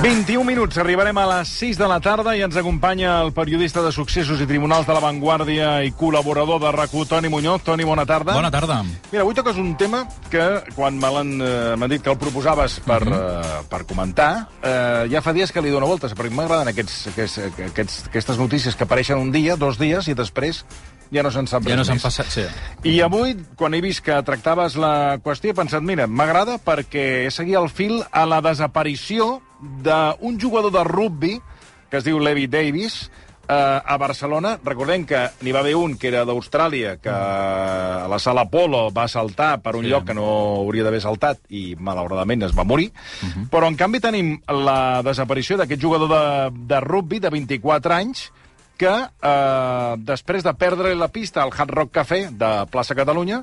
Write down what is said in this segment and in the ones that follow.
21 minuts, arribarem a les 6 de la tarda i ens acompanya el periodista de successos i tribunals de la Vanguardia i col·laborador de rac Toni Muñoz. Toni, bona tarda. Bona tarda. Mira, avui toques un tema que, quan eh, m'han dit que el proposaves per, mm -hmm. eh, per comentar, eh, ja fa dies que li dono voltes, perquè m'agraden aquests, aquests, aquests, aquestes notícies que apareixen un dia, dos dies, i després ja no se'n sap Ja no res s'han més. passat... Sí. I avui, quan he vist que tractaves la qüestió, he pensat, mira, m'agrada perquè seguia el fil a la desaparició d'un jugador de rugby que es diu Levi Davis, eh, a Barcelona. Recordem que n'hi va haver un que era d'Austràlia, que a la sala Polo va saltar per un Sí. lloc que no hauria d'haver saltat i, malauradament, es va morir. Però, en canvi, tenim la desaparició d'aquest jugador de, de rugby de 24 anys que eh, després de perdre la pista al Hard Rock Café de plaça Catalunya,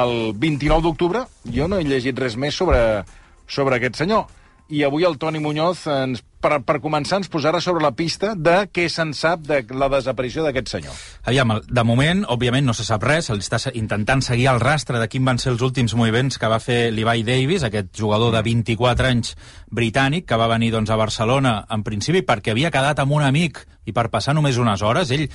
el 29 d'octubre, jo no he llegit res més sobre, sobre aquest senyor. I avui el Toni Muñoz, ens, per, per començar, ens posarà sobre la pista de què se'n sap de la desaparició d'aquest senyor. Aviam, de moment, òbviament, no se sap res. Se li està intentant seguir el rastre de quin van ser els últims moviments que va fer Levi Davis, aquest jugador de 24 anys britànic, que va venir doncs, a Barcelona, en principi, perquè havia quedat amb un amic i per passar només unes hores. Ell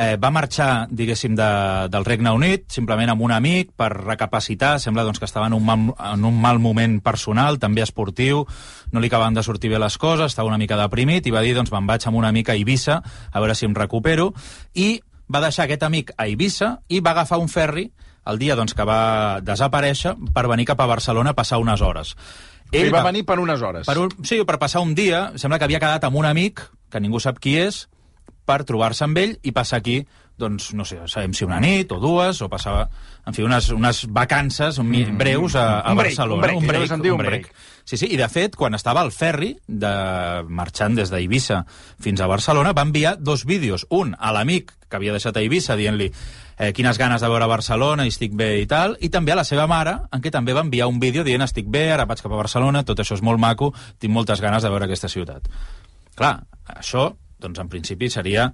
eh, va marxar, diguéssim, de, del Regne Unit, simplement amb un amic, per recapacitar. Sembla doncs, que estava en un, mal, en un mal moment personal, també esportiu, no li acabaven de sortir bé les coses, estava una mica deprimit, i va dir, doncs, me'n vaig amb una amic a Eivissa, a veure si em recupero, i va deixar aquest amic a Eivissa i va agafar un ferri el dia doncs, que va desaparèixer per venir cap a Barcelona a passar unes hores. Ell va, va venir per unes hores. Per un, sí, per passar un dia, sembla que havia quedat amb un amic, que ningú sap qui és, per trobar-se amb ell i passar aquí, doncs, no sé, sabem si una nit o dues, o passava, en fi, unes, unes vacances mi- breus a, a Un break, Barcelona. un break, allò que se'n diu un break. Sí, sí, i de fet, quan estava al ferri, de, marxant des d'Eivissa fins a Barcelona, va enviar dos vídeos. Un a l'amic que havia deixat a Eivissa, dient-li eh, quines ganes de veure Barcelona, i estic bé i tal, i també a la seva mare, en què també va enviar un vídeo dient estic bé, ara vaig cap a Barcelona, tot això és molt maco, tinc moltes ganes de veure aquesta ciutat. Clar, això, doncs, en principi seria...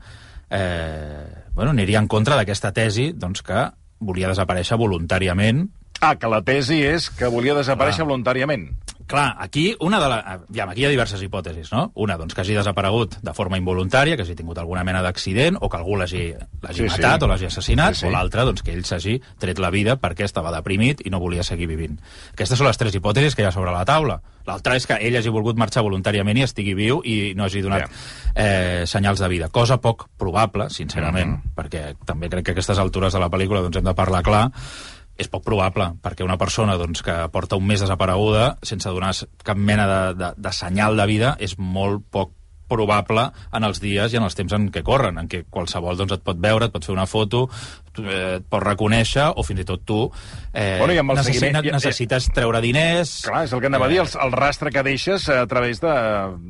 Eh, bueno, aniria en contra d'aquesta tesi doncs, que volia desaparèixer voluntàriament Ah, que la tesi és que volia desaparèixer Clar. voluntàriament. Clar, aquí una de la... Aviam, aquí hi ha diverses hipòtesis, no? Una, doncs, que hagi desaparegut de forma involuntària, que hagi tingut alguna mena d'accident, o que algú l'hagi Sí, sí. matat o l'hagi assassinat, Sí, sí. o l'altra, doncs, que ell s'hagi tret la vida perquè estava deprimit i no volia seguir vivint. Aquestes són les tres hipòtesis que hi ha sobre la taula. L'altra és que ell hagi volgut marxar voluntàriament i estigui viu i no hagi donat eh, senyals de vida. Cosa poc probable, sincerament, Mhm. perquè també crec que a aquestes altures de la pel·lícula doncs, hem de parlar clar, és poc probable, perquè una persona doncs, que porta un mes desapareguda sense donar cap mena de, de, de senyal de vida és molt poc probable en els dies i en els temps en què corren, en què qualsevol doncs, et pot veure, et pot fer una foto, eh, et pot reconèixer, o fins i tot tu eh, Bueno, i amb el necessi- seguiment- ne- necessites treure diners... Clar, és el que anava a dir, el, el rastre que deixes a través de,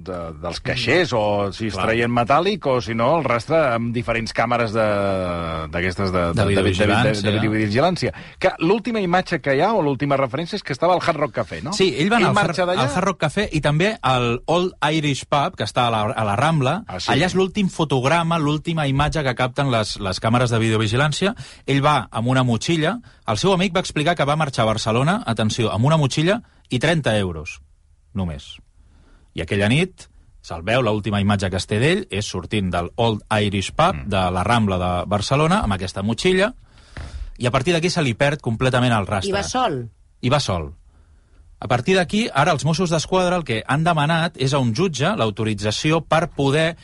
de, dels caixers, o si es Clar. traient metàl·lic, o si no, el rastre amb diferents càmeres de- d'aquestes de, De videovigilància. de, de, de videovigilància. Que l'última imatge que hi ha, o l'última referència, és que estava al Hard Rock Café, no? Sí, ell va anar al, Har- d'allà? al Hard Rock Café i també al Old Irish Pub, que està a la, a la Rambla. Ah, sí? Allà és l'últim fotograma, l'última imatge que capten les, les càmeres de videovigilància. Ell va amb una motxilla. El seu amic va explicar que va marxar a Barcelona, atenció, amb una motxilla i 30 euros, només. I aquella nit se'l veu, l'última imatge que es té d'ell és sortint del Old Irish Pub Mm. de la Rambla de Barcelona amb aquesta motxilla i a partir d'aquí se li perd completament el rastre. I va sol. I va sol. A partir d'aquí, ara els Mossos d'Esquadra el que han demanat és a un jutge l'autorització per poder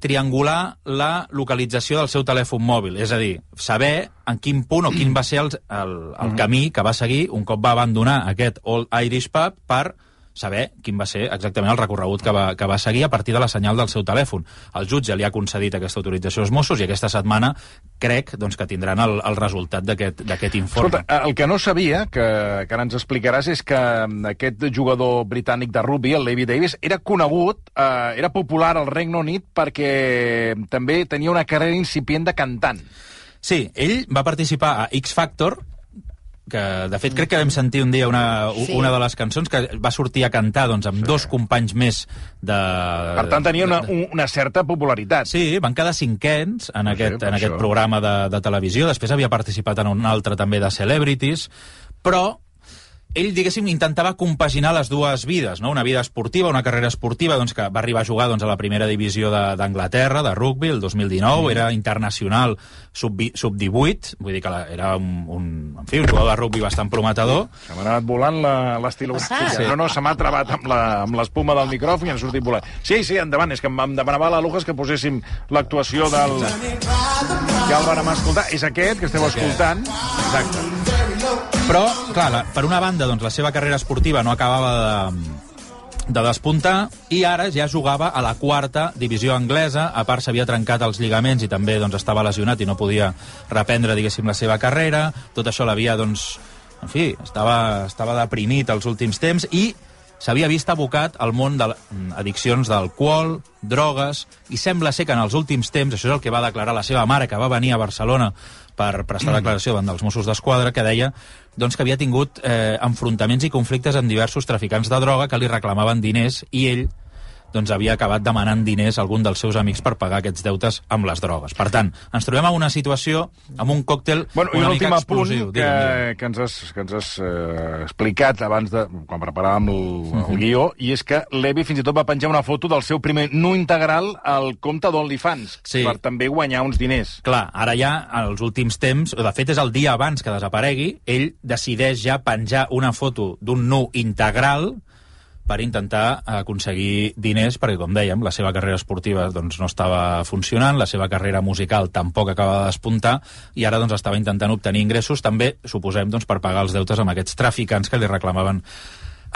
triangular la localització del seu telèfon mòbil, és a dir, saber en quin punt o quin va ser el, el, el camí que va seguir un cop va abandonar aquest Old Irish Pub per saber quin va ser exactament el recorregut que va, que va seguir a partir de la senyal del seu telèfon. El jutge li ha concedit aquesta autorització als Mossos i aquesta setmana crec doncs, que tindran el, el resultat d'aquest informe. Escolta, el que no sabia, que, que ara ens explicaràs, és que mm, aquest jugador britànic de rugby, el Levi Davis, era conegut, eh, era popular al Regne Unit perquè també tenia una carrera incipient de cantant. Sí, ell va participar a X Factor, que de fet crec que vam sentir un dia una, Sí. una de les cançons que va sortir a cantar doncs, amb dos companys més de... Per tant, tenia una, una certa popularitat. Sí, van quedar cinquens en, Sí, aquest, per en aquest programa de, de televisió. Després havia participat en un altre també de Celebrities, però ell, diguéssim, intentava compaginar les dues vides, no? una vida esportiva, una carrera esportiva, doncs, que va arribar a jugar doncs, a la primera divisió de- d'Anglaterra, de, de rugby, el 2019, mm. era internacional sub-18, sub vull dir que la, era un, un, en fi, un jugador de rugby bastant prometedor, Se m'ha anat volant la- l'estilografia. Sí. No, no, se m'ha trebat amb la- amb l'espuma del micròfon i han sortit volant. Sí, sí, endavant, és que em demanava la Lujas que poséssim l'actuació del... Que el vàrem escoltar. És aquest que esteu escoltant. Exacte. Però, clar, la, per una banda, doncs, la seva carrera esportiva no acabava de, de despuntar i ara ja jugava a la quarta divisió anglesa. A part, s'havia trencat els lligaments i també doncs, estava lesionat i no podia reprendre, diguéssim, la seva carrera. Tot això l'havia, doncs... En fi, estava, estava deprimit els últims temps i s'havia vist abocat al món de addiccions d'alcohol, drogues, i sembla ser que en els últims temps, això és el que va declarar la seva mare, que va venir a Barcelona per prestar declaració davant dels Mossos d'Esquadra, que deia doncs, que havia tingut eh, enfrontaments i conflictes amb diversos traficants de droga que li reclamaven diners i ell doncs, havia acabat demanant diners a algun dels seus amics per pagar aquests deutes amb les drogues. Per tant, ens trobem en una situació amb un còctel Bueno, una mica explosiu. que, Digue'm, que ens has, que ens has eh, explicat abans de... quan preparàvem el, el guió, i és que l'Evi fins i tot va penjar una foto del seu primer nu integral al compte d'OnlyFans, Sí. per també guanyar uns diners. Clar, ara ja, als últims temps, de fet és el dia abans que desaparegui, ell decideix ja penjar una foto d'un nu integral per intentar aconseguir diners, perquè, com dèiem, la seva carrera esportiva doncs, no estava funcionant, la seva carrera musical tampoc acaba de despuntar, i ara doncs, estava intentant obtenir ingressos, també, suposem, doncs, per pagar els deutes amb aquests traficants que li reclamaven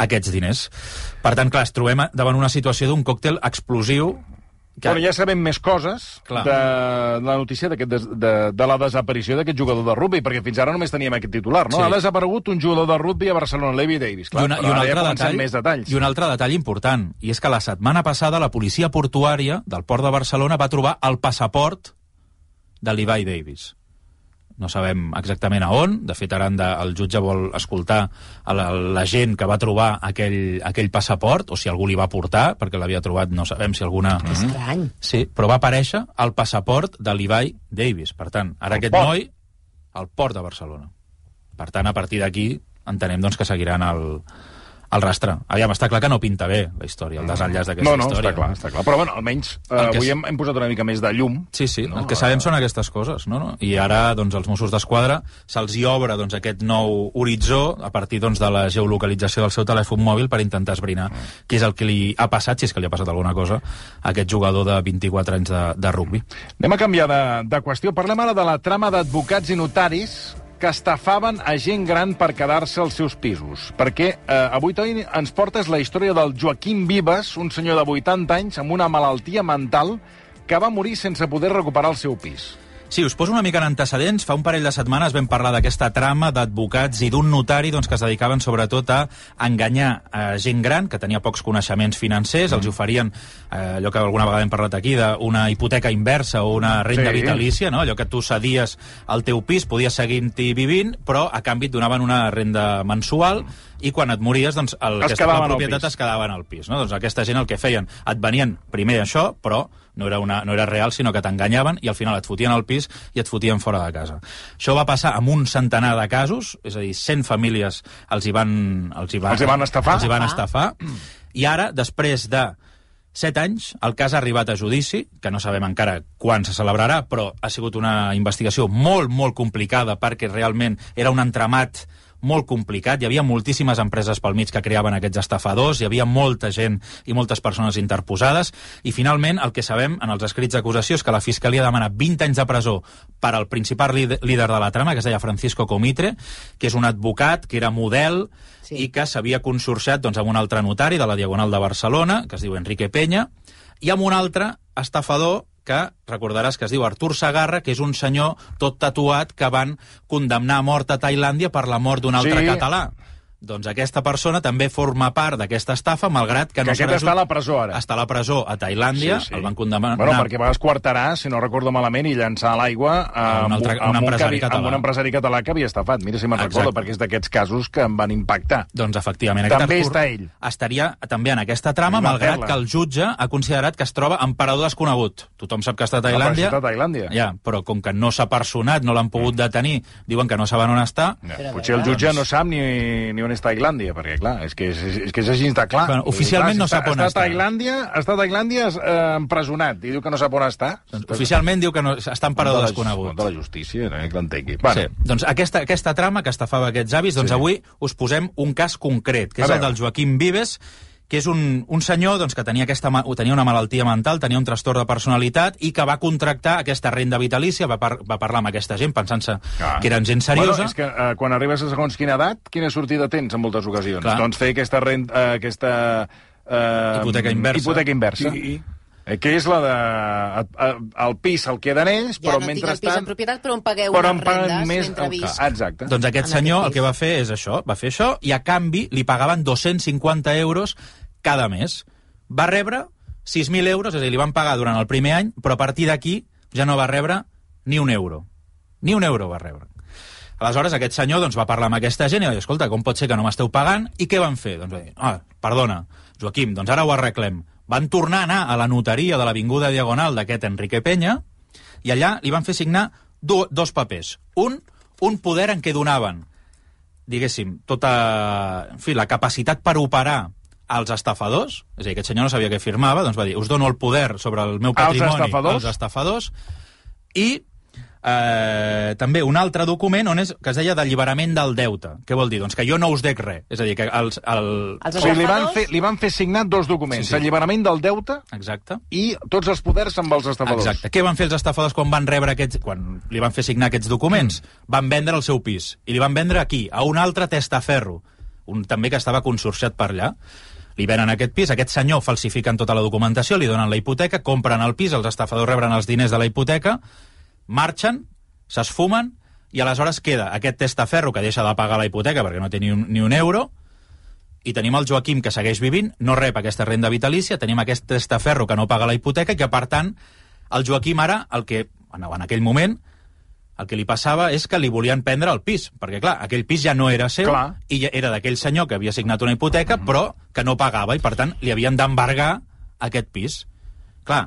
aquests diners. Per tant, clar, es trobem davant una situació d'un còctel explosiu que... Bueno, ja sabem més coses Clar. de, de la notícia des- de, de la desaparició d'aquest jugador de rugby, perquè fins ara només teníem aquest titular, no? Sí. Ha desaparegut un jugador de rugby a Barcelona, Levi Davis. Clar, I, una, i, un ja altre comencem detall, més detalls. I un altre detall important, i és que la setmana passada la policia portuària del Port de Barcelona va trobar el passaport de l'Ibai Davis. No sabem exactament a on, de fet ara de, el jutge vol escoltar a la, la gent que va trobar aquell, aquell passaport, o si algú li va portar, perquè l'havia trobat, no sabem si alguna... Que estrany. Sí, però va aparèixer el passaport de l'Ibai Davis. Per tant, ara El aquest port. noi al port de Barcelona. Per tant, a partir d'aquí entenem doncs, que seguiran el, el rastre. Aviam, està clar que no pinta bé la història, el desenllaç d'aquesta No, no, història. està clar, està clar. Però, bueno, almenys eh, avui hem, hem posat una mica més de llum. Sí, sí, No, no, el que sabem són aquestes coses, no? no? I ara, doncs, els Mossos d'Esquadra se'ls hi obre doncs, aquest nou horitzó a partir doncs, de la geolocalització del seu telèfon mòbil per intentar esbrinar què és el que li ha passat, si és que li ha passat alguna cosa, a aquest jugador de 24 anys de, de rugby. Anem a canviar de, de qüestió. Parlem ara de la trama d'advocats i notaris que estafaven a gent gran per quedar-se als seus pisos. Perquè eh, avui Toni ens portes la història del Joaquim Vives, un senyor de 80 anys amb una malaltia mental que va morir sense poder recuperar el seu pis. Sí, us poso una mica en antecedents. Fa un parell de setmanes vam parlar d'aquesta trama d'advocats i d'un notari doncs, que es dedicaven sobretot a enganyar eh, gent gran que tenia pocs coneixements financers, els oferien eh, allò que alguna vegada hem parlat aquí, d'una hipoteca inversa o una renda Sí. vitalícia, no? allò que tu cedies al teu pis, podies seguir-hi vivint, però a canvi et donaven una renda mensual i quan et mories, doncs, el Es que estava quedaven en al propietat es quedaven al pis. No? Doncs aquesta gent el que feien, et venien primer això, però no era, una, no era real, sinó que t'enganyaven i al final et fotien al pis i et fotien fora de casa. Això va passar amb un centenar de casos, és a dir, 100 famílies els hi van... Els hi van, Els hi van estafar? Els hi van Ah. estafar. I ara, després de 7 anys, el cas ha arribat a judici, que no sabem encara quan se celebrarà, però ha sigut una investigació molt, molt complicada perquè realment era un entramat molt complicat, hi havia moltíssimes empreses pel mig que creaven aquests estafadors, hi havia molta gent i moltes persones interposades, i finalment el que sabem en els escrits d'acusació és que la Fiscalia demana 20 anys de presó per al principal líder de la trama, que es deia Francisco Comitre, que és un advocat, que era model, Sí. i que s'havia consorciat doncs, amb un altre notari de la Diagonal de Barcelona, que es diu Enrique Peña, i amb un altre estafador que recordaràs que es diu Artur Sagarra, que és un senyor tot tatuat que van condemnar a mort a Tailàndia per la mort d'un altre Sí. català. Doncs aquesta persona també forma part d'aquesta estafa, malgrat que, Que no aquest serà està a la presó ara. Està a la presó a Tailàndia, Sí, sí. el van condemnar... Bueno, perquè va esquartarà, si no recordo malament, i llançar a l'aigua amb, altre- amb, un empresari català. amb un empresari català que havia estafat. Mira si me'n recordo, perquè és d'aquests casos que em van impactar. Doncs efectivament. També aquest està ell. Estaria també en aquesta trama, Una malgrat perla. que el jutge ha considerat que es troba en parador desconegut. Tothom sap que està a Tailàndia. A Tailàndia. Ja, però com que no s'ha personat, no l'han pogut detenir, diuen que no saben on està, Ja, potser el jutge no sap ni, ni on és Tailàndia, perquè, clar, és que és, és, que és així està clar. Bueno, oficialment no Clar, sap on està. està. a Tailàndia, està a Tailàndia eh, empresonat, i diu que no sap on està. doncs, oficialment diu que no, està en parador de la, desconegut. De la justícia, no que l'entengui. Bueno, Sí. Doncs aquesta, aquesta trama que estafava aquests avis, doncs Sí. avui us posem un cas concret, que és el del Joaquim Vives, que és un, un senyor doncs, que tenia, aquesta, tenia una malaltia mental, tenia un trastorn de personalitat i que va contractar aquesta renda vitalícia, va, par va parlar amb aquesta gent pensant-se Clar. que eren gent seriosa. Bueno, és que eh, quan arribes a segons quina edat, quina sortida tens en moltes ocasions? Clar. Doncs fer aquesta renta, eh, aquesta... Eh, Hipoteca inversa. Hipoteca inversa. I, i, eh, que és la de... eh, El pis el queden ells, Ja però no tinc el pis mentrestant... en propietat, però em pagueu però unes rendes més mentre el visc. Exacte. Doncs aquest En senyor aquest el que va fer és això, va fer això, i a canvi li pagaven 250 euros cada mes. Va rebre 6.000 euros, és a dir, li van pagar durant el primer any, però a partir d'aquí ja no va rebre ni un euro. Ni un euro va rebre. Aleshores, aquest senyor doncs, va parlar amb aquesta gent i va dir, escolta, com pot ser que no m'esteu pagant? I què van fer? Doncs va dir, ah, perdona, Joaquim, doncs ara ho arreglem. Van tornar a anar a la notaria de l'Avinguda Diagonal d'aquest Enrique Penya i allà li van fer signar do, dos papers. Un, un poder en què donaven, diguéssim, tota en fi, la capacitat per operar als estafadors, és a dir, aquest senyor no sabia què firmava, doncs va dir, us dono el poder sobre el meu Als patrimoni estafadors? als estafadors, i eh, també un altre document on és, que es deia d'alliberament del deute. Què vol dir? Doncs que jo no us dec res. És a dir, que els, el... Els O sigui, li van, fer, li van fer signar dos documents, Sí, sí. alliberament del deute Exacte. i tots els poders amb els estafadors. Exacte. Què van fer els estafadors quan van rebre aquests, quan li van fer signar aquests documents? Van vendre el seu pis. I li van vendre aquí, a un altre testaferro, un també que estava consorciat per allà. Li venen aquest pis, aquest senyor falsifiquen tota la documentació, li donen la hipoteca, compren el pis, els estafadors rebren els diners de la hipoteca, marxen, s'esfumen, i aleshores queda aquest testaferro que deixa de pagar la hipoteca perquè no té ni un, ni un euro, i tenim el Joaquim que segueix vivint, no rep aquesta renda vitalícia, tenim aquest testaferro que no paga la hipoteca i que, per tant, el Joaquim ara, el que, en, en aquell moment, el que li passava és que li volien prendre el pis, perquè, clar, aquell pis ja no era seu Clar. i ja era d'aquell senyor que havia signat una hipoteca, però que no pagava, i, per tant, li havien d'embargar aquest pis. Clar,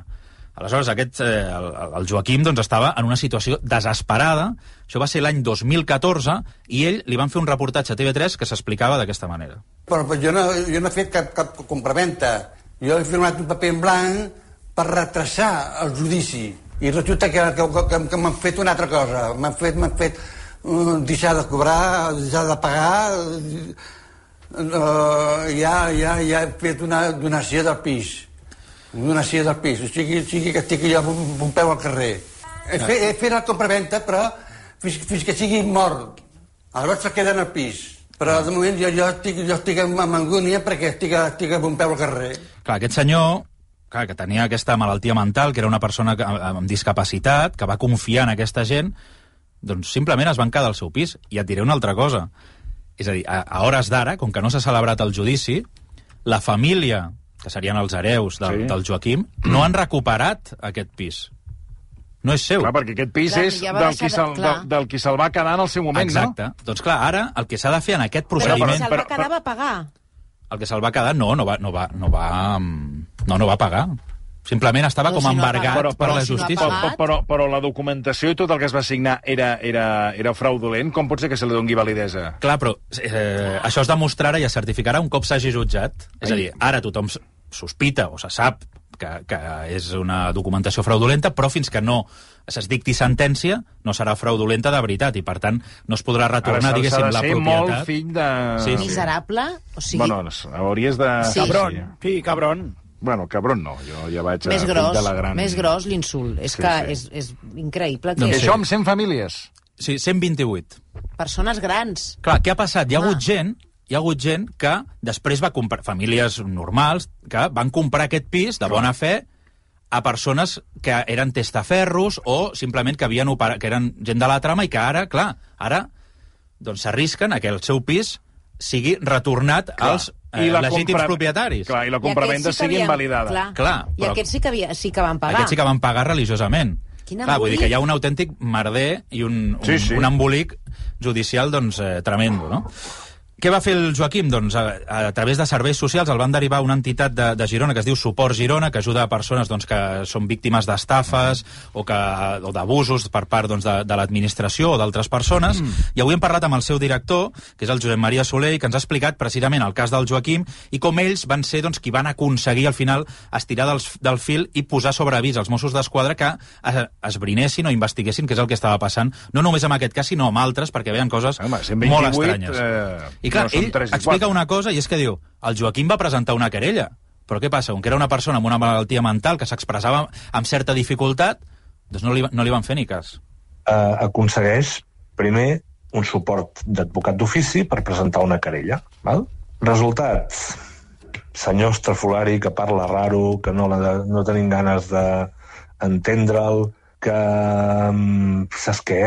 aleshores aquest, eh, el, el Joaquim doncs, estava en una situació desesperada, això va ser l'any 2014, i ell li van fer un reportatge a TV3 que s'explicava d'aquesta manera. Però jo no, jo no he fet cap, cap compraventa. Jo he firmat un paper en blanc per retrasar el judici. I resulta que, que, que, que m'han fet una altra cosa. M'han fet, fet uh, deixar de cobrar, deixar de pagar... Uh, ja, ja, ja he fet una donació del pis. Una donació del pis. O sigui, o sigui que estic jo amb un, peu al carrer. He, fet, he fet la compraventa, però fins, fins que sigui mort. Aleshores se queda en el pis. Però de moment jo, jo estic, jo estic amb, angúnia perquè estic, estic amb un peu al carrer. Clar, aquest senyor, clar, que tenia aquesta malaltia mental, que era una persona amb discapacitat, que va confiar en aquesta gent, doncs simplement es van quedar al seu pis. I et diré una altra cosa. És a dir, a, a hores d'ara, com que no s'ha celebrat el judici, la família, que serien els hereus del, Sí. del Joaquim, no han recuperat aquest pis. No és seu. Clar, perquè aquest pis Clar, és ja del qui, de- se'l, clar. del, del qui se'l va quedar en el seu moment, Exacte. Doncs clar, ara el que s'ha de fer en aquest Però procediment... se'l però- va quedar va pagar. El que se'l va quedar, no, no va, no va, no va, mm, no, no va pagar. Simplement estava Però com si no ha embargat pagat, Però, per però, la si no ha justícia. però, però, però la documentació i tot el que es va signar era, era, era fraudulent? Com pot ser que se li doni validesa? Clar, però eh, això es demostrarà i es certificarà un cop s'hagi jutjat. És a dir, ara tothom sospita o se sap que, que és una documentació fraudulenta, però fins que no es dicti sentència no serà fraudulenta de veritat i, per tant, no es podrà Ara retornar, s'ha- diguéssim, s'ha de la ser propietat. molt fill de... Sí, sí. Miserable. O sigui, Bueno, hauries de... Sí. Cabrón, sí, cabrón. Bueno, cabron no, jo ja vaig a més fill gros, de la gran... més gros l'insult. És Sí, que sí. És, és increïble que Doncs això amb 100 famílies? Sí, 128. persones grans... Clar, què ha passat? Hi ha hagut gent hi ha hagut gent que després va comprar, famílies normals, que van comprar aquest pis de bona fe a persones que eren testaferros o simplement que havien operat, que eren gent de la trama i que ara, clar, ara doncs s'arrisquen a que el seu pis sigui retornat Clar. als eh, legítims propietaris. Clar, i la I compravenda aquests sí que sigui havien- invalidada. Clar. Clar, I però- aquests sí que, havia, sí que van pagar. Aquests sí que van pagar religiosament. Quin Clar, vull dir que hi ha un autèntic merder i un, un, Sí, sí. un embolic judicial doncs, eh, tremendo, no? Què va fer el Joaquim? Doncs a, a través de serveis socials el van derivar a una entitat de, de Girona que es diu Suport Girona, que ajuda a persones doncs, que són víctimes d'estafes o, que, o d'abusos per part doncs, de, de l'administració o d'altres persones. Mm. I avui hem parlat amb el seu director, que és el Josep Maria Soler, que ens ha explicat precisament el cas del Joaquim i com ells van ser doncs, qui van aconseguir al final estirar del, del fil i posar sobre avís als Mossos d'Esquadra que es, esbrinessin o investiguessin què és el que estava passant, no només amb aquest cas, sinó amb altres, perquè veien coses Home, molt 128, estranyes. eh, I clar, no ell explica una cosa, i és que diu, el Joaquim va presentar una querella. Però què passa? Com que era una persona amb una malaltia mental que s'expressava amb certa dificultat, doncs no li, no li van fer ni cas. eh, aconsegueix, primer, un suport d'advocat d'ofici per presentar una querella. Val? Resultat, senyor estrafolari que parla raro, que no, la, no tenim ganes d'entendre'l, que, mm, saps què?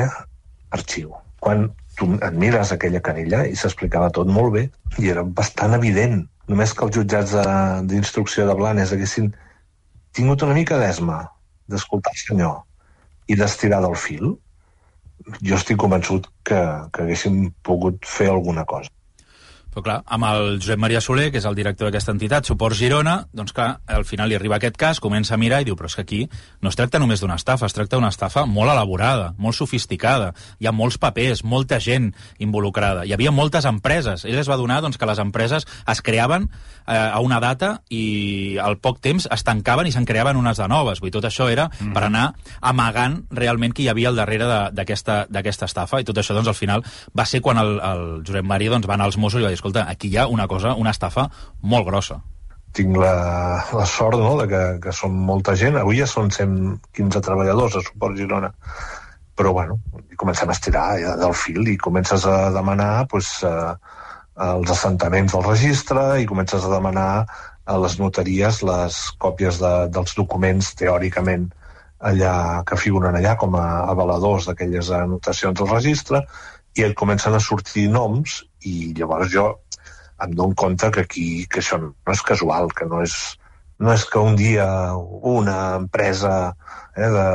Arxiu. Quan tu et mires aquella querella i s'explicava tot molt bé i era bastant evident. Només que els jutjats d'instrucció de, de Blanes haguessin tingut una mica d'esma d'escoltar el senyor i d'estirar del fil, jo estic convençut que, que haguéssim pogut fer alguna cosa. Però clar, amb el Josep Maria Soler, que és el director d'aquesta entitat, Suport Girona, doncs clar, al final li arriba aquest cas, comença a mirar i diu, però és que aquí no es tracta només d'una estafa, es tracta d'una estafa molt elaborada, molt sofisticada, hi ha molts papers, molta gent involucrada, hi havia moltes empreses. Ell es va donar doncs, que les empreses es creaven eh, a una data i al poc temps es tancaven i se'n creaven unes de noves. Vull dir, tot això era mm -hmm. per anar amagant realment qui hi havia al darrere d'aquesta estafa i tot això doncs, al final va ser quan el, el Josep Maria doncs, va anar als Mossos i va dir, escolta, aquí hi ha una cosa, una estafa molt grossa. Tinc la, la sort no, de que, que som molta gent. Avui ja són 115 treballadors a Suport Girona. Però, bueno, comencem a estirar ja del fil i comences a demanar pues, eh, els assentaments del registre i comences a demanar a les notaries les còpies de, dels documents teòricament allà que figuren allà com a avaladors d'aquelles anotacions del registre i et comencen a sortir noms i llavors jo em dono compte que aquí que això no és casual, que no és, no és que un dia una empresa eh, de,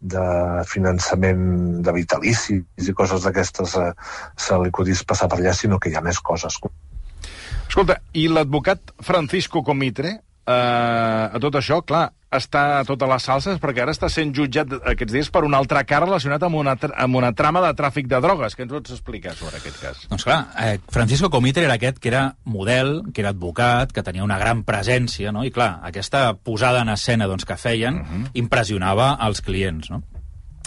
de finançament de vitalicis i coses d'aquestes eh, se li acudís passar per allà, sinó que hi ha més coses. Escolta, i l'advocat Francisco Comitre, eh, a tot això, clar, està a totes les salses perquè ara està sent jutjat aquests dies per un altre cas relacionat amb una, amb una trama de tràfic de drogues. Què ens pots explicar sobre aquest cas? Doncs clar, eh, Francisco Comitre era aquest que era model, que era advocat, que tenia una gran presència, no? I clar, aquesta posada en escena doncs, que feien uh -huh. impressionava els clients, no?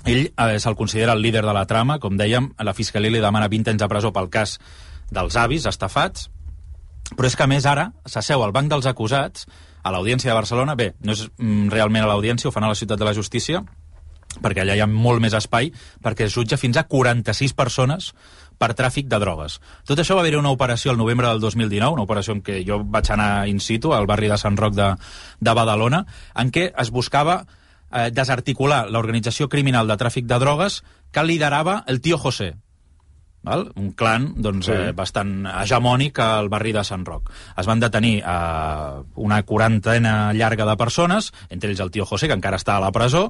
Ell eh, se'l considera el líder de la trama, com dèiem, la Fiscalia li demana 20 anys de presó pel cas dels avis estafats, però és que, a més, ara s'asseu al banc dels acusats a l'Audiència de Barcelona. Bé, no és mm, realment a l'Audiència, ho fan a la Ciutat de la Justícia, perquè allà hi ha molt més espai, perquè es jutja fins a 46 persones per tràfic de drogues. Tot això va haver una operació al novembre del 2019, una operació en què jo vaig anar in situ, al barri de Sant Roc de, de Badalona, en què es buscava eh, desarticular l'organització criminal de tràfic de drogues que liderava el tio José, val? un clan doncs, Sí. eh, bastant hegemònic al barri de Sant Roc. Es van detenir eh, una quarantena llarga de persones, entre ells el tio José, que encara està a la presó,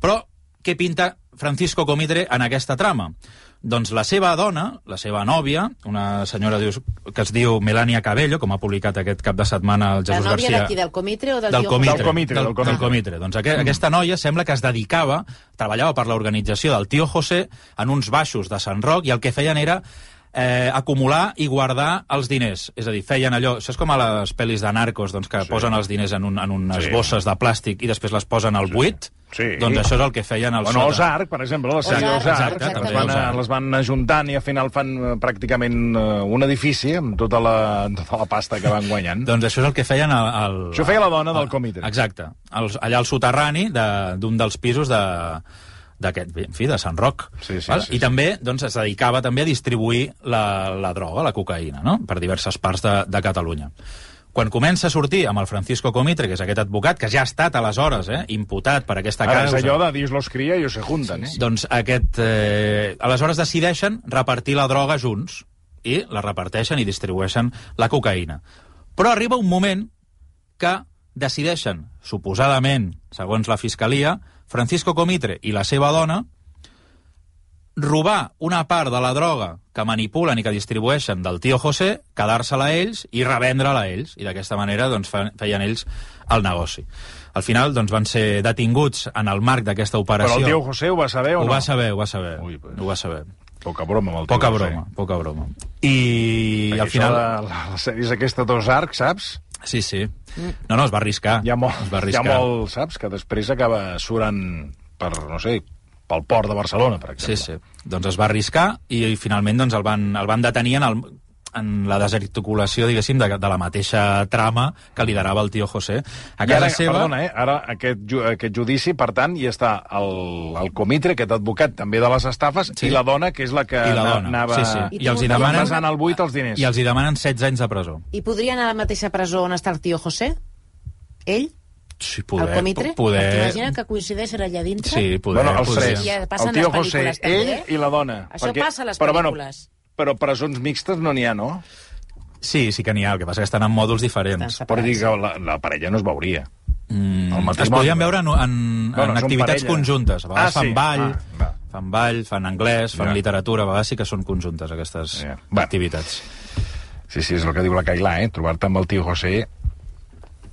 però què pinta Francisco Comitre en aquesta trama? Doncs la seva dona, la seva nòvia, una senyora dius, que es diu Melania Cabello, com ha publicat aquest cap de setmana el La Jesús nòvia García... d'aquí, del Comitre o del, Del comitre, Del comitre, del, del comitre. del comitre. Doncs aqu aquesta noia sembla que es dedicava, treballava per l'organització del tio José en uns baixos de Sant Roc i el que feien era eh, acumular i guardar els diners. És a dir, feien allò... És com a les pel·lis de narcos, doncs, que sí. posen els diners en, un, en unes Sí. bosses de plàstic i després les posen al buit. Sí. Doncs això és el que feien al O no, sota. Ozark, per exemple, la sèrie exacte, que les van, les van ajuntant i al final fan eh, pràcticament eh, un edifici amb tota la, tota la pasta que van guanyant. Doncs això és el que feien al... al Això feia la dona del al- comitè. Exacte. Al, allà al soterrani de- d'un dels pisos de d'aquest, en fi, de Sant Roc. Sí, sí, val? sí, I sí. també doncs, es dedicava també a distribuir la, la droga, la cocaïna, no? per diverses parts de, de Catalunya. Quan comença a sortir amb el Francisco Comitre, que és aquest advocat, que ja ha estat aleshores eh, imputat per aquesta Ara, és causa... allò de Dios los cría i ellos se juntan, eh? Doncs aquest... Eh, aleshores decideixen repartir la droga junts i la reparteixen i distribueixen la cocaïna. Però arriba un moment que decideixen, suposadament, segons la Fiscalia, Francisco Comitre i la seva dona, robar una part de la droga que manipulen i que distribueixen del tio José, quedar-se-la a ells i revendre-la a ells. I d'aquesta manera doncs, fe- feien ells el negoci. Al final doncs, van ser detinguts en el marc d'aquesta Però operació. el tio José ho va saber o ho no? va saber, ho va saber. Ui, pues. Ho va saber. Poca broma amb el tio Poca José. broma, poca broma. I Perquè al final... De, la, la sèrie és aquesta dos arcs, saps? Sí, sí. No, no, es va arriscar. Hi ha, molt, es va hi ha arriscar. molt, saps? Que després acaba surant per, no sé, pel port de Barcelona, per Sí, exemple. sí. Doncs es va arriscar i, i finalment doncs, el, van, el van detenir en, el, en la desarticulació, diguéssim, de, de la mateixa trama que liderava el tio José. A I casa ara, seva... perdona, eh? ara aquest, ju aquest judici, per tant, hi està el, el comitre, aquest advocat també de les estafes, Sí. i la dona, que és la que I la na- dona, anava... sí, sí. I I els hi demanen... Basant al buit els diners. I els hi demanen 16 anys de presó. I podria anar a la mateixa presó on està el tio José? Ell? Sí, el comitre? Poder... Perquè imagina que coincideixen allà dintre. Sí, poder... Bueno, els poder. tres. Ja passen el tio José, pel·lícules, també, ell eh? i la dona. Això passa a les però, pel·lícules. Bueno, però presons mixtes no n'hi ha, no? Sí, sí que n'hi ha, el que passa que estan en mòduls diferents. Però dir que la, la parella no es veuria. Mm, es podien veure en, en, en Bueno, són activitats parella. conjuntes. A vegades Ah, sí? fan ball, Ah, va. fan ball, fan anglès, fan Ja. literatura, a vegades sí que són conjuntes aquestes Ja. Va. activitats. Sí, sí, és el que diu la Cailà, eh? Trobar-te amb el tio José...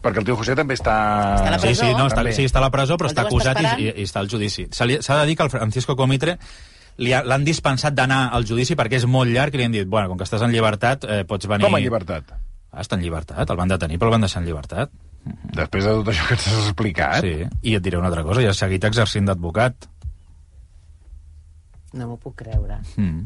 Perquè el tio José també està... Està a la Sí, presó? sí, no, està, També. sí, està a la presó, però El està teu està acusat i, i, i està al judici. S'ha de dir que el Francisco Comitre l'han dispensat d'anar al judici perquè és molt llarg i li han dit, bueno, com que estàs en llibertat, eh, pots venir... Com en llibertat? Ah, està en llibertat, el van detenir, però el van deixar en llibertat. Després de tot això que ens has explicat... Sí, i et diré una altra cosa, ja ha seguit exercint d'advocat. No m'ho puc creure. Mm.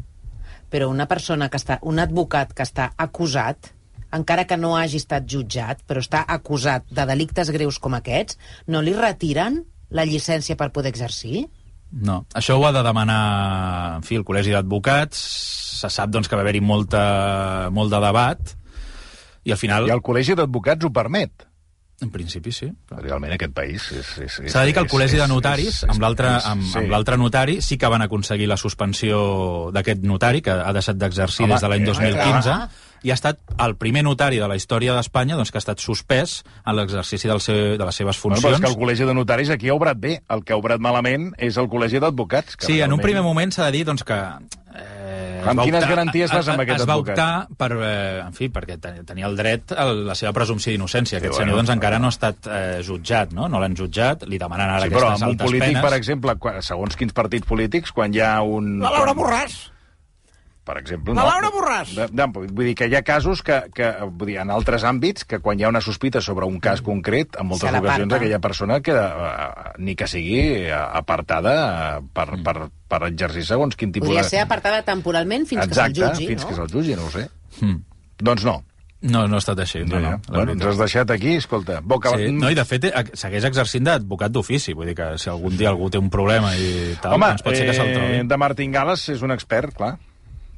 Però una persona que està... Un advocat que està acusat encara que no hagi estat jutjat, però està acusat de delictes greus com aquests, no li retiren la llicència per poder exercir? No, això ho ha de demanar, en fi, el Col·legi d'Advocats. Se sap doncs, que va haver-hi molta, molt de debat i al final, I el Col·legi d'Advocats ho permet. en principi sí. Realment aquest país S'ha de dir que el és- Col·legi de és- Notaris, és- és amb l'altre amb, sí. amb notari, sí que van aconseguir la suspensió d'aquest notari, que ha deixat d'exercir des de l'any eh, 2015, clar. I ha estat el primer notari de la història d'Espanya doncs, que ha estat suspès en l'exercici seu, de les seves Bueno, però funcions. és que el Col·legi de Notaris aquí ha obrat bé. El que ha obrat malament és el Col·legi d'Advocats. que Sí, en un realment- primer moment s'ha de dir doncs, que... Eh, Amb quines optar- garanties vas amb es- aquest Es va advocat? optar per, eh, en fi, perquè ten- tenia el dret a la seva presumpció d'innocència. Aquest bueno, senyor doncs, encara no ha estat eh, jutjat, no? No l'han jutjat, li demanen ara Sí, però aquestes amb un altes polític, penes. per exemple, quan, segons quins partits polítics, quan hi ha un... La Laura quan- Borràs. Per exemple, La no. Laura Borràs. De, de, vull dir que hi ha casos que, que vull dir, en altres àmbits, que quan hi ha una sospita sobre un cas concret, en moltes ocasions aquella persona queda, eh, ni que sigui eh, apartada eh, per, per, per exercir segons quin tipus Podria de... ser apartada temporalment fins Exacte, que se'l jutgi, fins no? que se'l jutgi, no ho sé. Mm. Doncs no. No, no ha estat així. No, no, la bueno, ens has deixat aquí, escolta. Boca... Sí, no, i de fet segueix exercint d'advocat d'ofici, vull dir que si algun dia algú té un problema i tal, Home, doncs pot ser que se'l trobi. eh, de Martín Gales és un expert, clar,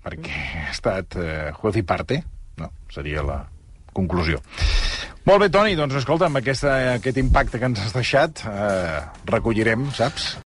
perquè ha estat eh, juez i parte, no, seria la conclusió. Molt bé, Toni, doncs escolta, amb aquesta, aquest impacte que ens has deixat, eh, recollirem, saps?